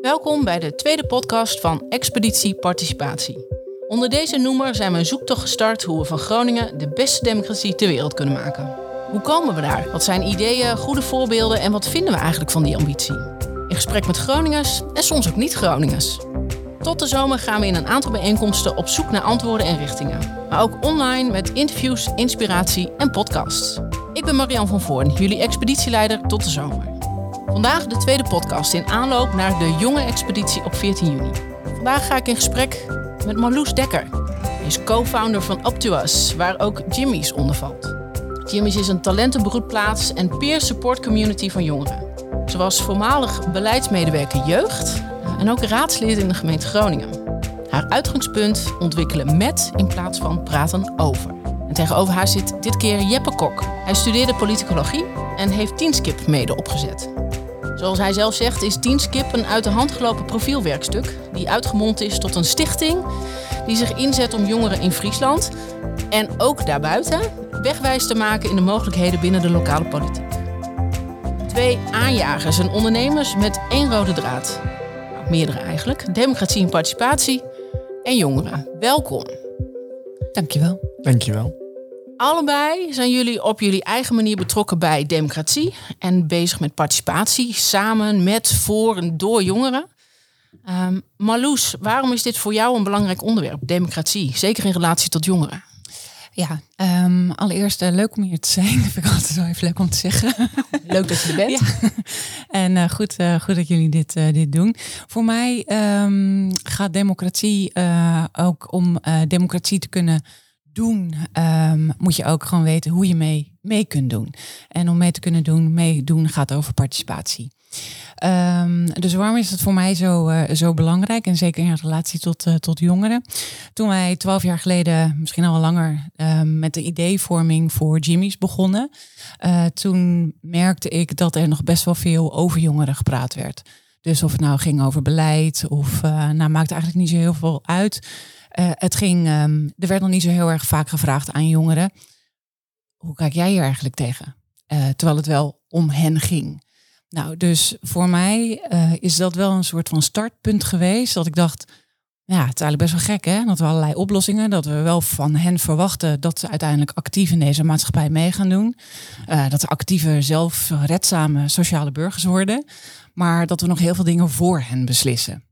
Welkom bij de tweede podcast van Expeditie Participatie. Onder deze noemer zijn we een zoektocht gestart hoe we van Groningen de beste democratie ter wereld kunnen maken. Hoe komen we daar? Wat zijn ideeën, goede voorbeelden en wat vinden we eigenlijk van die ambitie? In gesprek met Groningers en soms ook niet-Groningers. Tot de zomer gaan we in een aantal bijeenkomsten op zoek naar antwoorden en richtingen. Maar ook online met interviews, inspiratie en podcasts. Ik ben Marian van Voorn, jullie expeditieleider tot de zomer. Vandaag de tweede podcast in aanloop naar de jonge expeditie op 14 juni. Vandaag ga ik in gesprek met Marloes Dekker. Hij is co-founder van Us, waar ook Jimmy's onder valt. Jimmy's is een talentenbroedplaats en peer support community van jongeren. Ze was voormalig beleidsmedewerker jeugd en ook raadslid in de gemeente Groningen. Haar uitgangspunt ontwikkelen met in plaats van praten over. En tegenover haar zit dit keer Jeppe Kok. Hij studeerde politicologie en heeft Teamskip mede opgezet. Zoals hij zelf zegt, is Teamskip een uit de hand gelopen profielwerkstuk die uitgemond is tot een stichting die zich inzet om jongeren in Friesland en ook daarbuiten wegwijs te maken in de mogelijkheden binnen de lokale politiek. Twee aanjagers en ondernemers met één rode draad. Nou, meerdere eigenlijk. Democratie en participatie en jongeren. Welkom. Dankjewel. Dankjewel. Allebei zijn jullie op jullie eigen manier betrokken bij democratie en bezig met participatie, samen met, voor en door jongeren. Um, Marloes, waarom is dit voor jou een belangrijk onderwerp, democratie, zeker in relatie tot jongeren? Ja, um, allereerst uh, leuk om hier te zijn. Dat vind ik altijd wel even leuk om te zeggen. Leuk dat je er bent. Ja. En uh, goed, uh, goed dat jullie dit, dit doen. Voor mij um, gaat democratie ook om democratie te kunnen doen, um, moet je ook gewoon weten hoe je mee, mee kunt doen. En om mee te kunnen doen, meedoen gaat over participatie. Um, dus waarom is het voor mij zo, uh, zo belangrijk? En zeker in relatie tot, uh, tot jongeren. Toen wij twaalf jaar geleden, misschien al langer, uh, met de ideevorming voor Jimmy's begonnen. Eh, toen merkte ik dat er nog best wel veel over jongeren gepraat werd. Dus of het nou ging over beleid of nou maakt eigenlijk niet zo heel veel uit. Uh, het ging, um, er werd nog niet zo heel erg vaak gevraagd aan jongeren. Hoe kijk jij hier eigenlijk tegen? Uh, terwijl het wel om hen ging. Nou, dus voor mij uh, is dat wel een soort van startpunt geweest. Dat ik dacht, ja, het is eigenlijk best wel gek hè. Dat we allerlei oplossingen, dat we wel van hen verwachten dat ze uiteindelijk actief in deze maatschappij mee gaan doen. dat ze actieve, zelfredzame sociale burgers worden. Maar dat we nog heel veel dingen voor hen beslissen.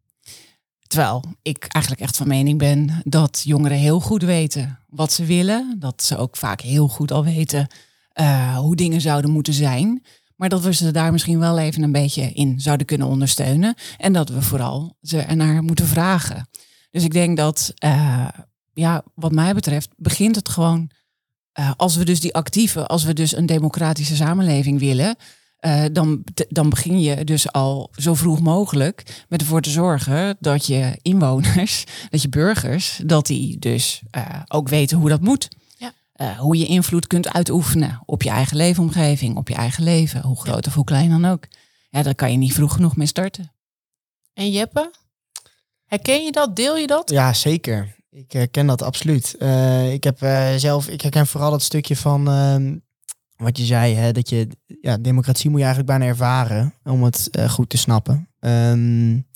Terwijl ik eigenlijk echt van mening ben dat jongeren heel goed weten wat ze willen. Dat ze ook vaak heel goed al weten uh, hoe dingen zouden moeten zijn. Maar dat we ze daar misschien wel even een beetje in zouden kunnen ondersteunen. En dat we vooral ze ernaar moeten vragen. Dus ik denk dat, uh, ja, wat mij betreft, begint het gewoon. Uh, als we dus die actieve, als we dus een democratische samenleving willen, uh, dan, dan begin je dus al zo vroeg mogelijk met ervoor te zorgen dat je inwoners, dat je burgers, dat die dus uh, ook weten hoe dat moet. Ja. Uh, hoe je invloed kunt uitoefenen op je eigen leefomgeving, op je eigen leven, hoe groot ja. of hoe klein dan ook. Ja, daar kan je niet vroeg genoeg mee starten. En Jeppe, herken je dat? Deel je dat? Ja, zeker. Ik herken dat absoluut. ik heb zelf, ik herken vooral dat stukje van ehm, wat je zei, hè, dat je ja, democratie moet je eigenlijk bijna ervaren om het uh, goed te snappen. Um,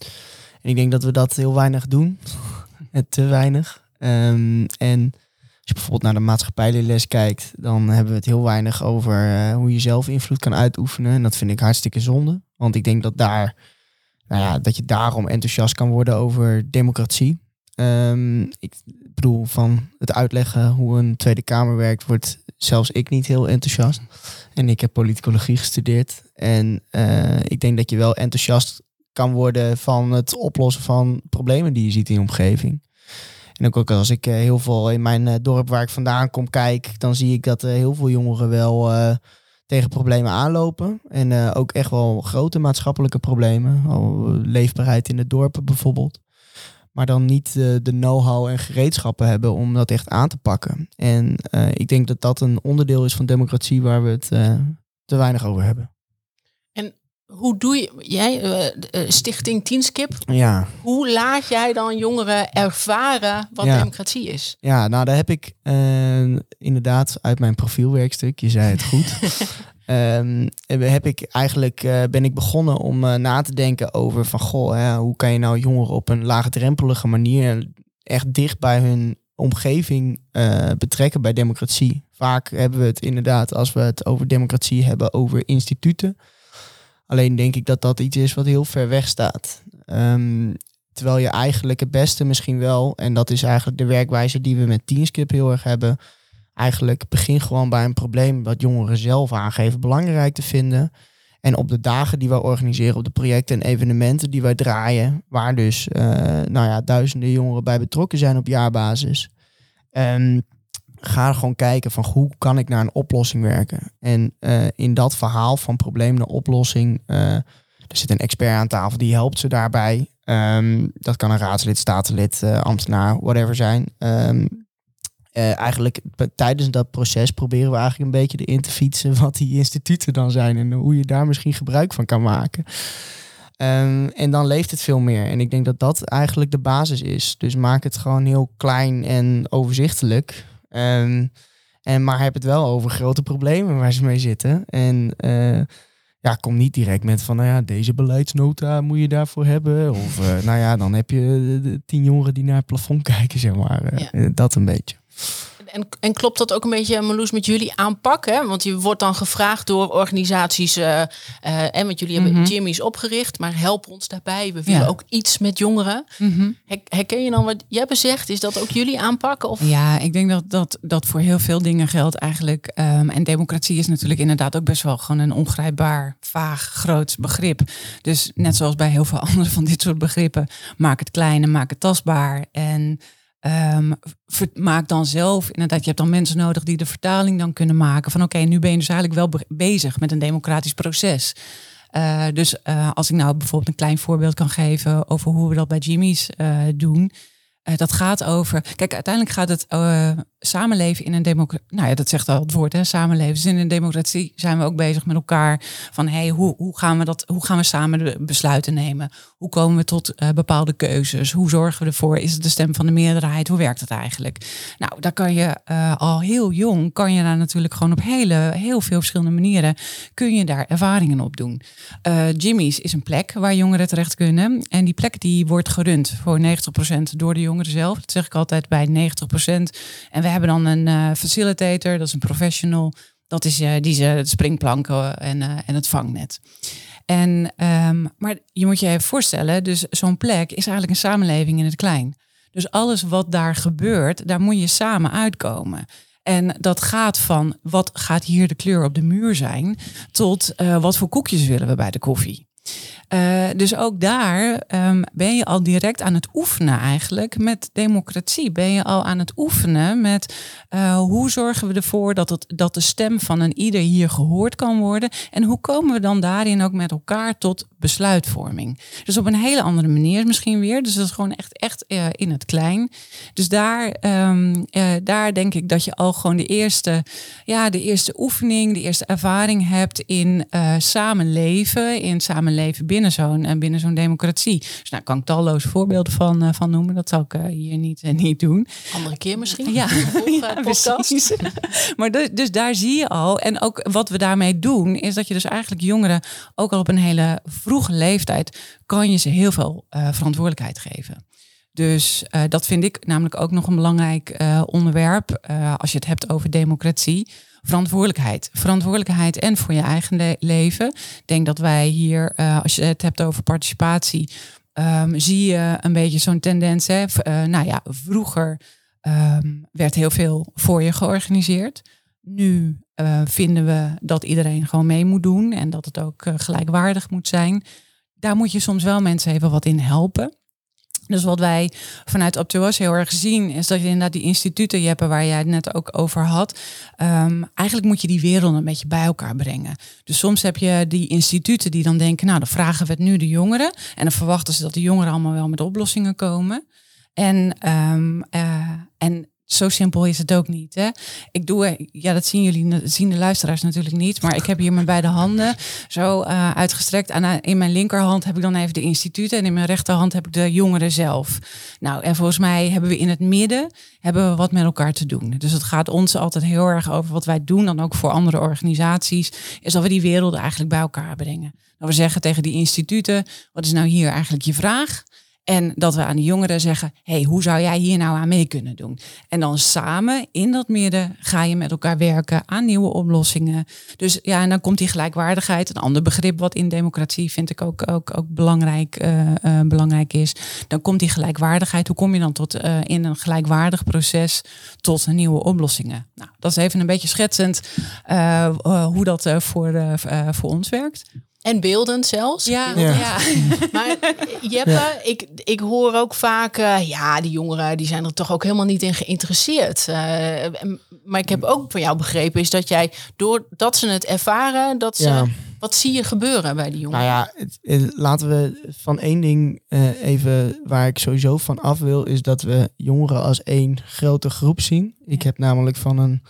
en ik denk dat we dat heel weinig doen, te weinig. Um, en als je bijvoorbeeld naar de maatschappijles kijkt, dan hebben we het heel weinig over uh, hoe je zelf invloed kan uitoefenen. En dat vind ik hartstikke zonde, want ik denk dat daar, nou ja, dat je daarom enthousiast kan worden over democratie. Um, ik van het uitleggen hoe een Tweede Kamer werkt, wordt zelfs ik niet heel enthousiast. En ik heb politicologie gestudeerd. En uh, ik denk dat je wel enthousiast kan worden van het oplossen van problemen die je ziet in je omgeving. En ook, als ik uh, heel veel in mijn uh, dorp waar ik vandaan kom kijk, dan zie ik dat heel veel jongeren wel tegen problemen aanlopen. En ook echt wel grote maatschappelijke problemen. leefbaarheid in de dorpen bijvoorbeeld maar dan niet uh, de know-how en gereedschappen hebben om dat echt aan te pakken. En uh, ik denk dat dat een onderdeel is van democratie waar we het uh, te weinig over hebben. En hoe doe je, jij, Stichting Tienskip, ja. hoe laat jij dan jongeren ervaren wat ja. democratie is? Ja, nou daar heb ik inderdaad uit mijn profielwerkstuk, je zei het goed. ehm, heb ik eigenlijk, uh, ben ik begonnen om uh, na te denken over van goh, hè, hoe kan je nou jongeren op een laagdrempelige manier echt dicht bij hun omgeving betrekken bij democratie. Vaak hebben we het inderdaad, als we het over democratie hebben, over instituten. Alleen denk ik dat dat iets is wat heel ver weg staat. Um, terwijl je eigenlijk het beste misschien wel, en dat is eigenlijk de werkwijze die we met Teenskip heel erg hebben, eigenlijk begin gewoon bij een probleem wat jongeren zelf aangeven belangrijk te vinden. En op de dagen die wij organiseren, op de projecten en evenementen die wij draaien, waar dus uh, nou ja, duizenden jongeren bij betrokken zijn op jaarbasis. Um, ga gewoon kijken van hoe kan ik naar een oplossing werken. En uh, in dat verhaal van probleem naar oplossing, uh, er zit een expert aan tafel die helpt ze daarbij. Um, dat kan een raadslid, statenlid, ambtenaar, whatever zijn. Um, uh, eigenlijk tijdens dat proces proberen we eigenlijk een beetje erin te fietsen wat die instituten dan zijn en hoe je daar misschien gebruik van kan maken. Um, en dan leeft het veel meer. En ik denk dat dat eigenlijk de basis is. Dus maak het gewoon heel klein en overzichtelijk. Um, en maar heb het wel over grote problemen waar ze mee zitten. En uh, ja, kom niet direct met van, nou ja, deze beleidsnota moet je daarvoor hebben. Of uh, nou ja, dan heb je tien jongeren die naar het plafond kijken, zeg maar. Ja. Dat een beetje. En, en, klopt dat ook een beetje, Marloes, met jullie aanpak? Hè? Want je wordt dan gevraagd door organisaties, uh, uh, en want jullie hebben mm -hmm. Jimmy's opgericht, maar help ons daarbij. We willen ja. ook iets met jongeren. Mm -hmm. Herken je dan wat jij bezegt? Is dat ook jullie aanpakken? Of? Ja, ik denk dat dat, dat voor heel veel dingen geldt eigenlijk. Um, en democratie is natuurlijk inderdaad ook best wel gewoon een ongrijpbaar, vaag, groot begrip. Dus net zoals bij heel veel andere van dit soort begrippen, maak het klein en maak het tastbaar. En Um, maak dan zelf, inderdaad, je hebt dan mensen nodig die de vertaling dan kunnen maken van oké, nu ben je dus eigenlijk wel bezig met een democratisch proces. Uh, dus uh, als ik nou bijvoorbeeld een klein voorbeeld kan geven over hoe we dat bij Jimmy's uh, doen. Dat gaat over. Kijk, uiteindelijk gaat het samenleven in een democratie. Nou ja, dat zegt al het woord, hè? Samenleven. Dus in een democratie zijn we ook bezig met elkaar. Van hey, hoe, hoe, gaan we dat, hoe gaan we samen besluiten nemen? Hoe komen we tot uh, bepaalde keuzes? Hoe zorgen we ervoor? Is het de stem van de meerderheid? Hoe werkt het eigenlijk? Nou, daar kan je al heel jong, kan je daar natuurlijk gewoon op hele, heel veel verschillende manieren, kun je daar ervaringen op doen. Jimmy's is een plek waar jongeren terecht kunnen. En die plek die wordt gerund voor 90% door de jongeren zelf. Dat zeg ik altijd bij 90%. En we hebben dan een uh, facilitator, dat is een professional. Dat is uh, die ze springplanken en, uh, en het vangnet. En, um, maar je moet je even voorstellen, dus zo'n plek is eigenlijk een samenleving in het klein. Dus alles wat daar gebeurt, daar moet je samen uitkomen. En dat gaat van wat gaat hier de kleur op de muur zijn, tot wat voor koekjes willen we bij de koffie. Uh, dus ook daar um, ben je al direct aan het oefenen eigenlijk met democratie. Ben je al aan het oefenen met uh, hoe zorgen we ervoor dat, het, dat de stem van een ieder hier gehoord kan worden. En hoe komen we dan daarin ook met elkaar tot besluitvorming. Dus op een hele andere manier misschien weer. Dus dat is gewoon echt, echt uh, in het klein. Dus daar, um, daar denk ik dat je al gewoon de eerste, ja, de eerste oefening, de eerste ervaring hebt in samenleven. In samenleven binnen binnen zo'n en binnen zo'n democratie. Dus nou kan ik talloze voorbeelden van, uh, van noemen. Dat zal ik uh, hier niet, uh, niet doen. Andere keer misschien. Ja, ja precies. maar dus, dus daar zie je al. En ook wat we daarmee doen, is dat je dus eigenlijk jongeren ook al op een hele vroege leeftijd kan je ze heel veel verantwoordelijkheid geven. Dus uh, dat vind ik namelijk ook nog een belangrijk uh, onderwerp uh, als je het hebt over democratie verantwoordelijkheid. Verantwoordelijkheid en voor je eigen le leven. Ik denk dat wij hier, uh, als je het hebt over participatie, um, zie je een beetje zo'n tendens. Hè? Uh, nou ja, vroeger um, werd heel veel voor je georganiseerd. Nu uh, vinden we dat iedereen gewoon mee moet doen en dat het ook gelijkwaardig moet zijn. Daar moet je soms wel mensen even wat in helpen. Dus wat wij vanuit Optuos heel erg zien, is dat je inderdaad die instituten, Jeppe, waar jij het net ook over had, um, eigenlijk moet je die werelden een beetje bij elkaar brengen. Dus soms heb je die instituten die dan denken, nou dan vragen we het nu de jongeren. En dan verwachten ze dat de jongeren allemaal wel met oplossingen komen. En, um, uh, en zo simpel is het ook niet. Hè? Ik doe, ja, dat zien jullie, zien de luisteraars natuurlijk niet. Maar ik heb hier mijn beide handen zo uh, uitgestrekt. En in mijn linkerhand heb ik dan even de instituten. En in mijn rechterhand heb ik de jongeren zelf. Nou, en volgens mij hebben we in het midden hebben we wat met elkaar te doen. Dus het gaat ons altijd heel erg over wat wij doen. Dan ook voor andere organisaties. Is dat we die werelden eigenlijk bij elkaar brengen. Dat we zeggen tegen die instituten: wat is nou hier eigenlijk je vraag? En dat we aan de jongeren zeggen: hey, hoe zou jij hier nou aan mee kunnen doen? En dan samen in dat midden ga je met elkaar werken aan nieuwe oplossingen. Dus ja, en dan komt die gelijkwaardigheid. Een ander begrip wat in democratie vind ik ook, ook, ook belangrijk, uh, uh, belangrijk is. Dan komt die gelijkwaardigheid. Hoe kom je dan tot uh, in een gelijkwaardig proces tot nieuwe oplossingen? Nou, dat is even een beetje schetsend hoe dat voor, voor ons werkt. En beeldend zelfs. Ja, ja. ja. maar Jeppe, ja. ik, ik hoor ook vaak, uh, ja, die jongeren die zijn er toch ook helemaal niet in geïnteresseerd. Uh, maar ik heb ook van jou begrepen, is dat jij, doordat ze het ervaren, dat ze... Ja. Wat zie je gebeuren bij die jongeren? Nou ja, het, het, laten we van één ding uh, even, waar ik sowieso van af wil, is dat we jongeren als één grote groep zien. Ik heb namelijk van een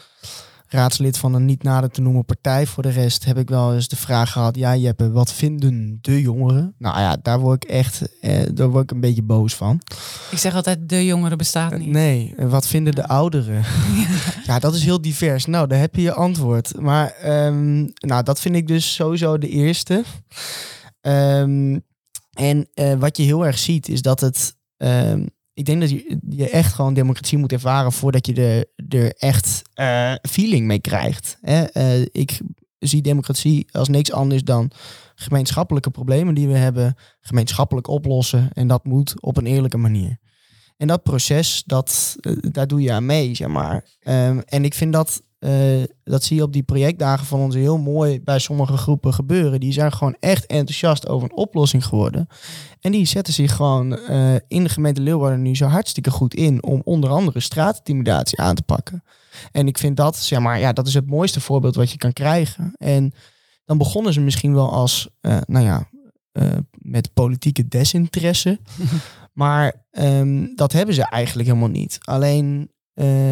raadslid van een niet nader te noemen partij. Voor de rest heb ik wel eens de vraag gehad: ja, Jeppe, wat vinden de jongeren? Nou ja, daar word ik echt eh, daar word ik een beetje boos van. Ik zeg altijd: de jongeren bestaat niet. Nee, wat vinden de ouderen? ja, dat is heel divers. Nou, daar heb je je antwoord. Maar um, nou, dat vind ik dus sowieso de eerste. Um, en uh, wat je heel erg ziet, is dat het. Um, ik denk dat je, je echt gewoon democratie moet ervaren voordat je er, er echt uh, feeling mee krijgt. Hè? Uh, ik zie democratie als niks anders dan gemeenschappelijke problemen die we hebben, gemeenschappelijk oplossen. En dat moet op een eerlijke manier. En dat proces, dat, uh, daar doe je aan mee, zeg maar. Um, en ik vind dat, dat zie je op die projectdagen van ons heel mooi bij sommige groepen gebeuren. Die zijn gewoon echt enthousiast over een oplossing geworden. En die zetten zich gewoon uh, in de gemeente Leeuwarden nu zo hartstikke goed in om onder andere straatintimidatie aan te pakken. En ik vind dat, zeg maar, ja, dat is het mooiste voorbeeld wat je kan krijgen. En dan begonnen ze misschien wel als, uh, nou ja, met politieke desinteresse. maar um, dat hebben ze eigenlijk helemaal niet. Alleen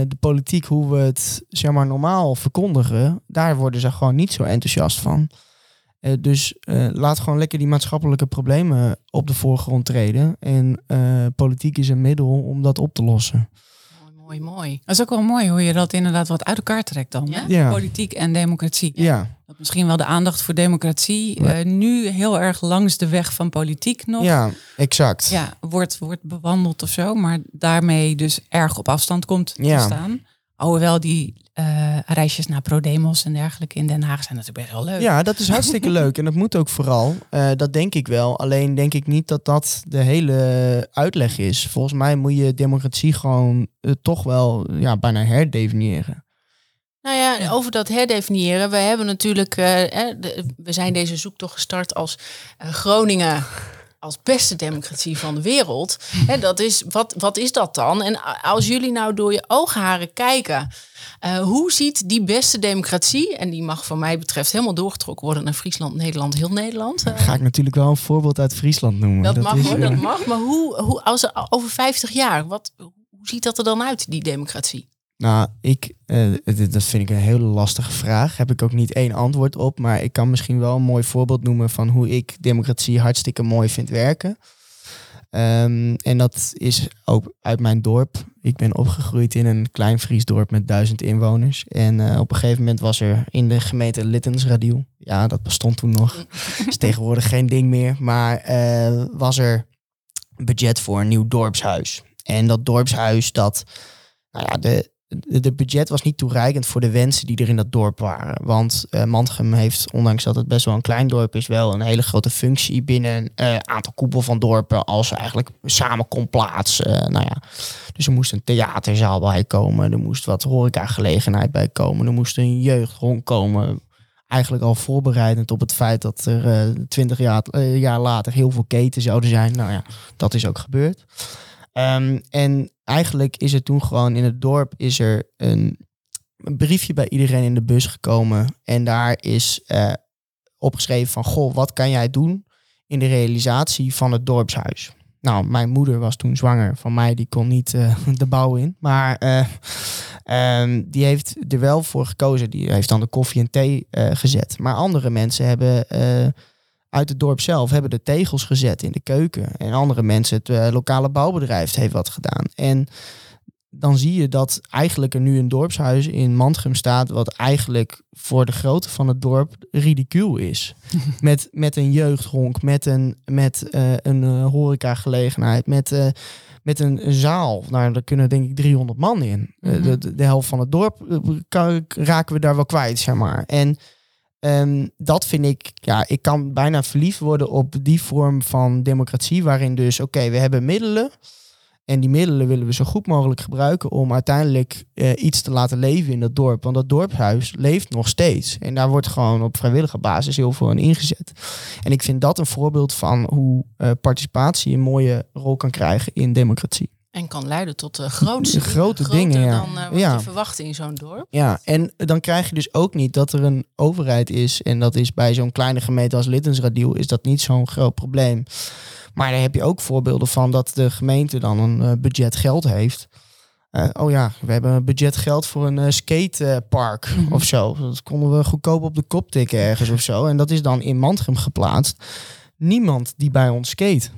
de politiek, hoe we het zeg maar normaal verkondigen, daar worden ze gewoon niet zo enthousiast van. Uh, dus uh, laat gewoon lekker die maatschappelijke problemen op de voorgrond treden. En uh, politiek is een middel om dat op te lossen. Mooi, mooi, mooi. Dat is ook wel mooi hoe je dat inderdaad wat uit elkaar trekt dan. Ja? ja. Politiek en democratie. Ja. Dat misschien wel de aandacht voor democratie ja. nu heel erg langs de weg van politiek nog. Ja, exact. Ja, wordt, wordt bewandeld of zo. Maar daarmee dus erg op afstand komt te ja. staan. Alhoewel die uh, reisjes naar ProDemos en dergelijke in Den Haag zijn natuurlijk best wel leuk. Ja, dat is hartstikke leuk en dat moet ook vooral. Uh, dat denk ik wel. Alleen denk ik niet dat dat de hele uitleg is. Volgens mij moet je democratie gewoon uh, toch wel ja, bijna herdefiniëren. Nou ja, over dat herdefiniëren. We hebben natuurlijk, we zijn deze zoektocht gestart als Groningen als beste democratie van de wereld. Dat is, wat, wat is dat dan? En als jullie nou door je oogharen kijken, uh, hoe ziet die beste democratie, en die mag van mij betreft helemaal doorgetrokken worden naar Friesland, Nederland, heel Nederland. Uh, Ga ik natuurlijk wel een voorbeeld uit Friesland noemen. Dat, dat mag hoor, dat mag. Maar hoe, hoe als over 50 jaar, wat, hoe ziet dat er dan uit, die democratie? Nou, ik, uh, dat vind ik een hele lastige vraag. Heb ik ook niet één antwoord op. Maar ik kan misschien wel een mooi voorbeeld noemen van hoe ik democratie hartstikke mooi vind werken. Um, en dat is ook uit mijn dorp. Ik ben opgegroeid in een klein Fries dorp met duizend inwoners. En uh, op een gegeven moment was er in de gemeente Littensradiel. Ja, dat bestond toen nog. is tegenwoordig geen ding meer. Maar uh, was er budget voor een nieuw dorpshuis. En dat dorpshuis, dat, nou ja, de, de budget was niet toereikend voor de wensen die er in dat dorp waren. Want uh, heeft, ondanks dat het best wel een klein dorp is, wel een hele grote functie binnen een uh, aantal koepel van dorpen. Als ze eigenlijk samen kon plaatsen. Uh, nou ja. Dus er moest een theaterzaal bij komen. Er moest wat horecagelegenheid bij komen. Er moest een jeugdhonk komen. Eigenlijk al voorbereidend op het feit dat er twintig jaar, jaar later heel veel keten zouden zijn. Nou ja, dat is ook gebeurd. Um, en eigenlijk is er toen gewoon in het dorp is er een, een briefje bij iedereen in de bus gekomen. En daar is uh, opgeschreven van, goh, wat kan jij doen in de realisatie van het dorpshuis? nou, mijn moeder was toen zwanger van mij, die kon niet eh, de bouw in. Maar eh, ehm, die heeft er wel voor gekozen. Die heeft dan de koffie en thee eh, gezet. Maar andere mensen hebben eh, uit het dorp zelf hebben de tegels gezet in de keuken. En andere mensen, het eh, lokale bouwbedrijf heeft wat gedaan. En dan zie je dat eigenlijk er nu een dorpshuis in Mantrum staat, wat eigenlijk voor de grootte van het dorp ridicuul is. met, met een jeugdhonk, met een, met, eh, een eh, horecagelegenheid, met, met een, een zaal. Nou, daar kunnen denk ik 300 man in. Mhm. de, de, helft van het dorp raken we daar wel kwijt, zeg maar. En ehm, dat vind ik, ja, ik kan bijna verliefd worden op die vorm van democratie, waarin dus, oké, we hebben middelen. En die middelen willen we zo goed mogelijk gebruiken om uiteindelijk eh, iets te laten leven in dat dorp. Want dat dorpshuis leeft nog steeds. En daar wordt gewoon op vrijwillige basis heel veel in ingezet. En ik vind dat een voorbeeld van hoe eh, participatie een mooie rol kan krijgen in democratie. En kan leiden tot uh, grootste Grote dingen, ja. dan uh, wat Ja. je verwacht in zo'n dorp. Ja, en dan krijg je dus ook niet dat er een overheid is. En dat is bij zo'n kleine gemeente als Littensradiel is dat niet zo'n groot probleem. Maar daar heb je ook voorbeelden van dat de gemeente dan een eh, budget geld heeft. Eh, oh ja, we hebben een budget geld voor een eh, skatepark Mhm. of zo. Dat konden we goedkoop op de kop tikken ergens of zo. En dat is dan in Mantrum geplaatst. Niemand die bij ons skate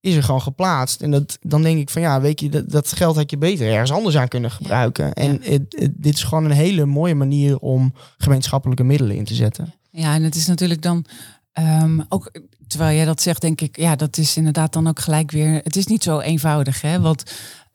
is er gewoon geplaatst. En dat, dan denk ik van ja, weet je, dat, dat geld had je beter ergens anders aan kunnen gebruiken. En het- het- dit is gewoon een hele mooie manier om gemeenschappelijke middelen in te zetten. Ja, en het is natuurlijk dan ehm, ook, terwijl jij dat zegt, denk ik, ja, dat is inderdaad dan ook gelijk weer, het is niet zo eenvoudig, hè? Want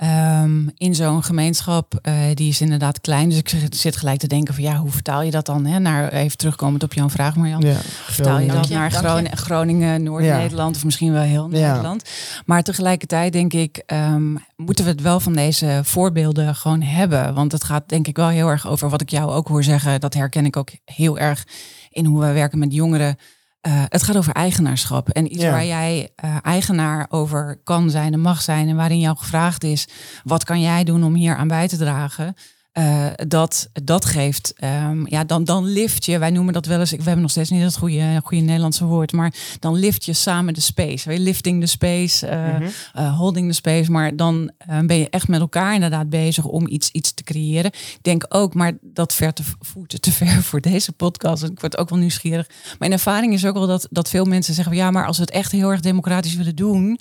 ehm, in zo'n gemeenschap, eh, die is inderdaad klein, dus ik zit- gelijk te denken van, ja, hoe vertaal je dat dan, hè? Naar, even terugkomend op jouw vraag, Marjan. Ja, Vertaal je dat je, naar je. Groningen, Noord-Nederland of misschien wel heel Ja. Nederland. Maar tegelijkertijd denk ik, ehm, moeten we het wel van deze voorbeelden gewoon hebben. Want het gaat denk ik wel heel erg over wat ik jou ook hoor zeggen. Dat herken ik ook heel erg in hoe we werken met jongeren. Eh, het gaat over eigenaarschap. En iets Ja. waar jij eh, eigenaar over kan zijn en mag zijn. En waarin jou gevraagd is, wat kan jij doen om hier aan bij te dragen? Eh, dat, dat geeft, ehm, ja, dan, dan lift je, wij noemen dat wel eens, ik, we hebben nog steeds niet het goede, goede Nederlandse woord, maar dan lift je samen de space. Weet Lifting the space, eh, Mhm. eh, holding the space, maar dan ben je echt met elkaar inderdaad bezig om iets, iets te creëren. Ik denk ook, maar dat ver te voeten te ver voor deze podcast. En ik word ook wel nieuwsgierig. Mijn ervaring is ook wel dat, dat veel mensen zeggen, ja, maar als we het echt heel erg democratisch willen doen,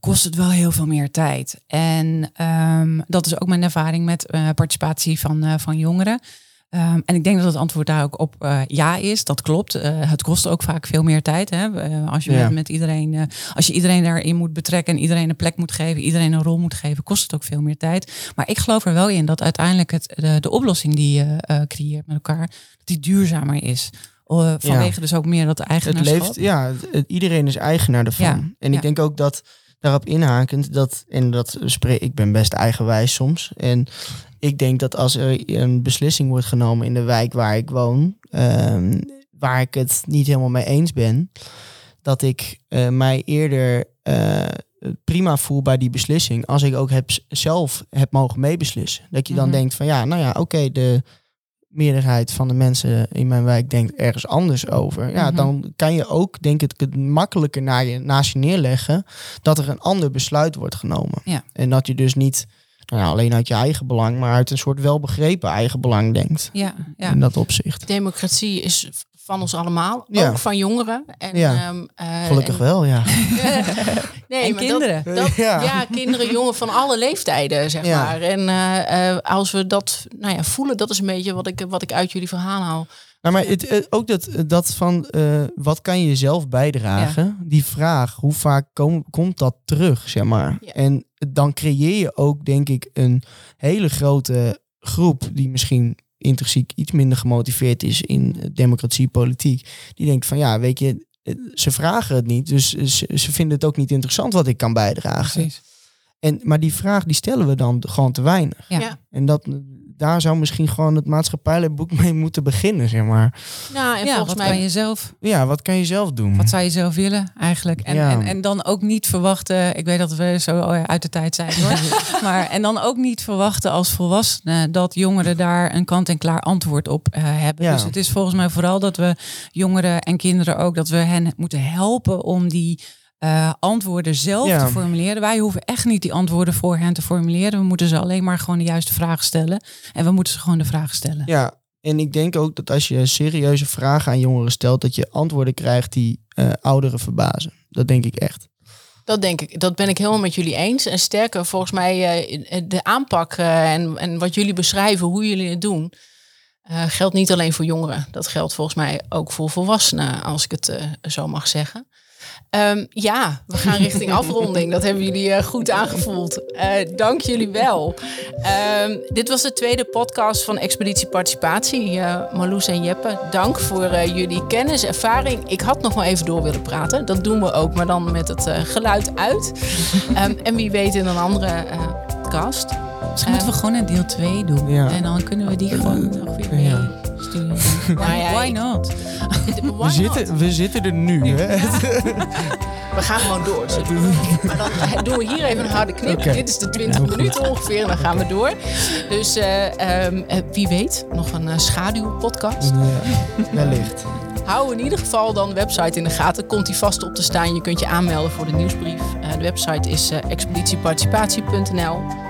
kost het wel heel veel meer tijd. En ehm, dat is ook mijn ervaring met eh, participatie van, eh, van jongeren. Ehm, en ik denk dat het antwoord daar ook op eh, ja is. Dat klopt. Het kost ook vaak veel meer tijd. Hè? Als je Ja. met, met iedereen, als je iedereen daarin moet betrekken en iedereen een plek moet geven, iedereen een rol moet geven, kost het ook veel meer tijd. Maar ik geloof er wel in dat uiteindelijk het, de, de oplossing die je creëert met elkaar, dat die duurzamer is. Vanwege dus ook meer dat Het eigenaarschap. leeft, ja, het- het- iedereen is eigenaar ervan. Ja, En ik denk ook dat daarop inhakend, dat, en dat spreek, ik ben best eigenwijs soms. En ik denk dat als er een beslissing wordt genomen in de wijk waar ik woon, ehm, waar ik het niet helemaal mee eens ben, dat ik eh, mij eerder eh, prima voel bij die beslissing als ik ook heb, zelf heb mogen meebeslissen. Dat je dan Mhm. denkt van ja, nou ja, oké, de meerderheid van de mensen in mijn wijk denkt ergens anders over. Ja, Mhm. dan kan je ook, denk ik, het makkelijker naar je, naast je neerleggen dat er een ander besluit wordt genomen. Ja. En dat je dus niet nou ja, alleen uit je eigen belang, maar uit een soort welbegrepen eigen belang denkt. Ja, ja. In dat opzicht. Democratie is van ons allemaal, Ja. ook van jongeren. En, Ja. ehm, eh, Gelukkig en- wel, ja. nee, En maar kinderen. Dat, dat- Ja. ja. kinderen, jongen van alle leeftijden, zeg Ja. maar. En eh, eh, als we dat nou ja, voelen, dat is een beetje wat ik, wat ik uit jullie verhaal haal. Nou, maar het, ook dat, dat van eh, wat kan je zelf bijdragen? Die vraag, hoe vaak kom- komt dat terug, zeg maar? Ja. En dan creëer je ook, denk ik, een hele grote groep die misschien intrinsiek iets minder gemotiveerd is in democratie, politiek. Die denkt van ja, weet je, eh, ze vragen het niet, dus ze vinden het ook niet interessant wat ik kan bijdragen. Precies. En, maar die vraag die stellen we dan gewoon te weinig. Ja. Ja. En dat, daar zou misschien gewoon het maatschappijlijk boek mee moeten beginnen, zeg maar. Nou, en ja, volgens wat mij kan je zelf Ja, wat kan je zelf doen? Wat zou je zelf willen eigenlijk? En, Ja. en, en dan ook niet verwachten, ik weet dat we zo uit de tijd zijn hoor. maar en dan ook niet verwachten als volwassenen dat jongeren daar een kant-en-klaar antwoord op eh, hebben. Ja. Dus het is volgens mij vooral dat we jongeren en kinderen ook, dat we hen moeten helpen om die eh, antwoorden zelf Ja. te formuleren. Wij hoeven echt niet die antwoorden voor hen te formuleren. We moeten ze alleen maar gewoon de juiste vragen stellen. En we moeten ze gewoon de vragen stellen. Ja, en ik denk ook dat als je serieuze vragen aan jongeren stelt, dat je antwoorden krijgt die eh, ouderen verbazen. Dat denk ik echt. Dat denk ik. Dat ben ik helemaal met jullie eens. En sterker, volgens mij eh, de aanpak en, en wat jullie beschrijven, hoe jullie het doen, eh, geldt niet alleen voor jongeren. Dat geldt volgens mij ook voor volwassenen, als ik het zo mag zeggen. Ehm, ja, we gaan richting afronding. Dat hebben jullie eh, goed aangevoeld. Eh, dank jullie wel. Ehm, dit was de tweede podcast van Expeditie Participatie. Eh Marloes en Jeppe, dank voor eh, jullie kennis, ervaring. Ik had nog wel even door willen praten. Dat doen we ook, maar dan met het geluid uit. Ehm, en wie weet in een andere eh, podcast. Misschien moeten we gewoon een deel 2 doen. Ja. En dan kunnen we die gewoon nog weer Ja. Why not? We zitten, we zitten er nu. Hè? We gaan gewoon door. Maar dan doen we hier even een harde knip. Dit is de 20 minuten ongeveer en dan gaan we door. Dus eh, ehm, eh, wie weet, nog een eh, schaduwpodcast. Ja, wellicht. Hou in ieder geval dan de website in de gaten. Komt die vast op te staan. Je kunt je aanmelden voor de nieuwsbrief. De website is expeditieparticipatie.nl.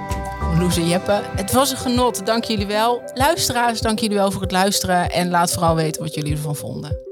Loes en Jeppe, het was een genot. Dank jullie wel. Luisteraars, dank jullie wel voor het luisteren. En laat vooral weten wat jullie ervan vonden.